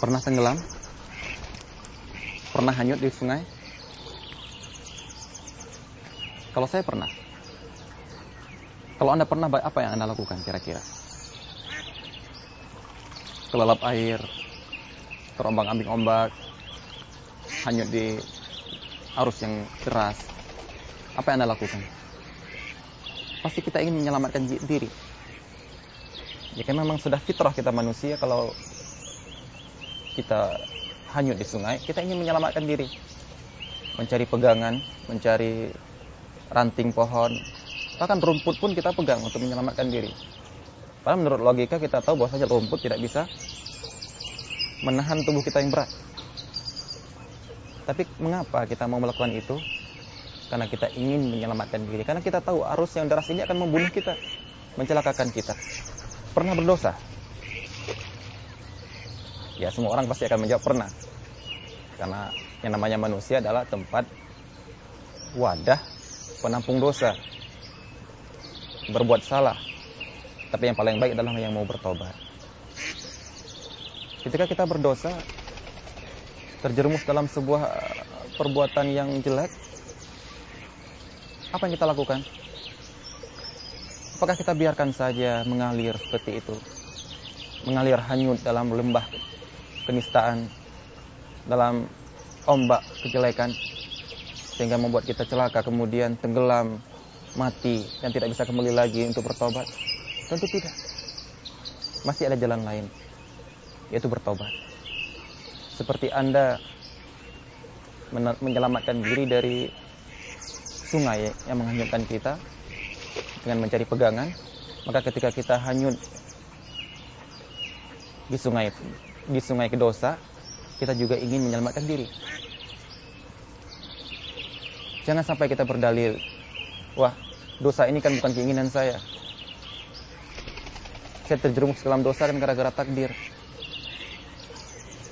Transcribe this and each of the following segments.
Pernah tenggelam? Pernah hanyut di sungai? Kalau saya pernah. Kalau Anda pernah, apa yang Anda lakukan kira-kira? Kelalap air, terombang ambing ombak, hanyut di arus yang deras. Apa yang Anda lakukan? Pasti kita ingin menyelamatkan diri. Ya kan memang sudah fitrah kita manusia kalau kita hanyut di sungai, kita ingin menyelamatkan diri. Mencari pegangan, mencari ranting pohon, bahkan rumput pun kita pegang untuk menyelamatkan diri. Padahal menurut logika kita tahu bahwa saja rumput tidak bisa menahan tubuh kita yang berat. Tapi mengapa kita mau melakukan itu? Karena kita ingin menyelamatkan diri. Karena kita tahu arus yang deras ini akan membunuh kita, mencelakakan kita. Pernah berdosa? Ya semua orang pasti akan menjawab pernah. Karena yang namanya manusia adalah tempat wadah penampung dosa, berbuat salah. Tapi yang paling baik adalah yang mau bertobat. Ketika kita berdosa, terjerumus dalam sebuah eh, perbuatan yang jelek, apa yang kita lakukan? Apakah kita biarkan saja mengalir seperti itu? Mengalir hanyut dalam lembah kenistaan, dalam ombak kejelekan, sehingga membuat kita celaka kemudian tenggelam mati dan tidak bisa kembali lagi untuk bertobat. Tentu tidak. Masih ada jalan lain yaitu bertobat. Seperti anda menyelamatkan diri dari sungai yang menghanyutkan kita dengan mencari pegangan maka ketika kita hanyut di sungai di sungai kedosa kita juga ingin menyelamatkan diri Jangan sampai kita berdalil, wah dosa ini kan bukan keinginan saya. Saya terjerumus dalam dosa kan gara-gara takdir.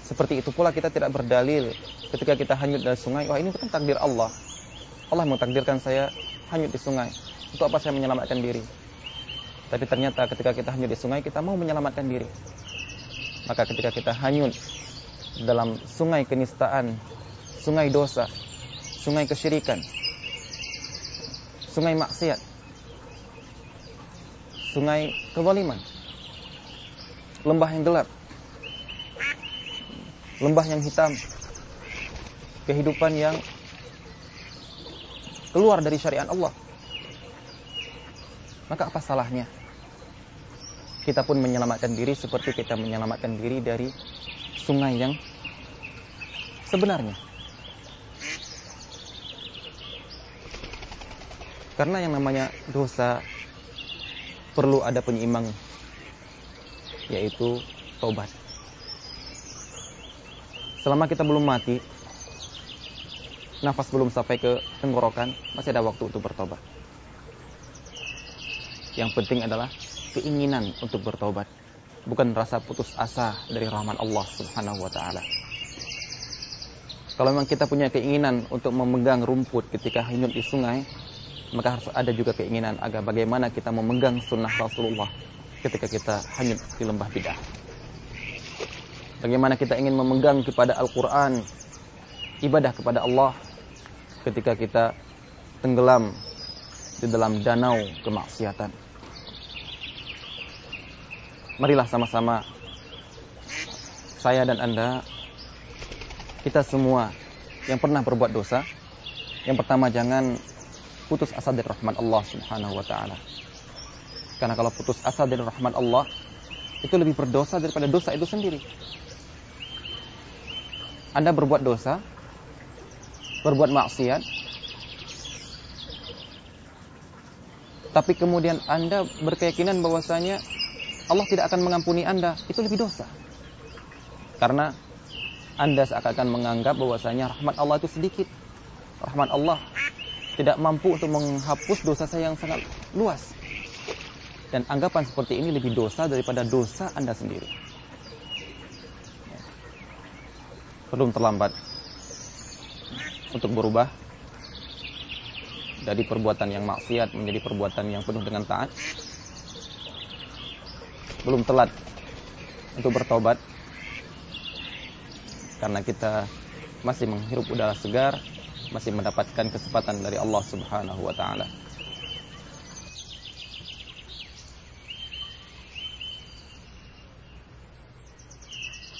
Seperti itu pula kita tidak berdalil ketika kita hanyut dari sungai, wah ini kan takdir Allah. Allah mentakdirkan saya hanyut di sungai. Untuk apa saya menyelamatkan diri? Tapi ternyata ketika kita hanyut di sungai, kita mau menyelamatkan diri. Maka ketika kita hanyut dalam sungai kenistaan, sungai dosa, sungai kesyirikan, sungai maksiat, sungai kezaliman, lembah yang gelap, lembah yang hitam, kehidupan yang keluar dari syariat Allah. Maka apa salahnya? Kita pun menyelamatkan diri seperti kita menyelamatkan diri dari sungai yang sebenarnya. Karena yang namanya dosa perlu ada penyeimbang yaitu tobat. Selama kita belum mati, nafas belum sampai ke tenggorokan, masih ada waktu untuk bertobat. Yang penting adalah keinginan untuk bertobat, bukan rasa putus asa dari rahmat Allah Subhanahu wa taala. Kalau memang kita punya keinginan untuk memegang rumput ketika hanyut di sungai, maka harus ada juga keinginan agar bagaimana kita memegang sunnah Rasulullah ketika kita hanyut di lembah bidah. Bagaimana kita ingin memegang kepada Al-Quran, ibadah kepada Allah ketika kita tenggelam di dalam danau kemaksiatan. Marilah sama-sama saya dan Anda, kita semua yang pernah berbuat dosa, yang pertama jangan putus asa dari rahmat Allah Subhanahu wa taala. Karena kalau putus asa dari rahmat Allah itu lebih berdosa daripada dosa itu sendiri. Anda berbuat dosa, berbuat maksiat, tapi kemudian Anda berkeyakinan bahwasanya Allah tidak akan mengampuni Anda, itu lebih dosa. Karena Anda seakan-akan menganggap bahwasanya rahmat Allah itu sedikit. Rahmat Allah tidak mampu untuk menghapus dosa saya yang sangat luas. Dan anggapan seperti ini lebih dosa daripada dosa Anda sendiri. Belum terlambat untuk berubah dari perbuatan yang maksiat menjadi perbuatan yang penuh dengan taat. Belum telat untuk bertobat. karena kita masih menghirup udara segar, masih mendapatkan kesempatan dari Allah Subhanahu wa taala.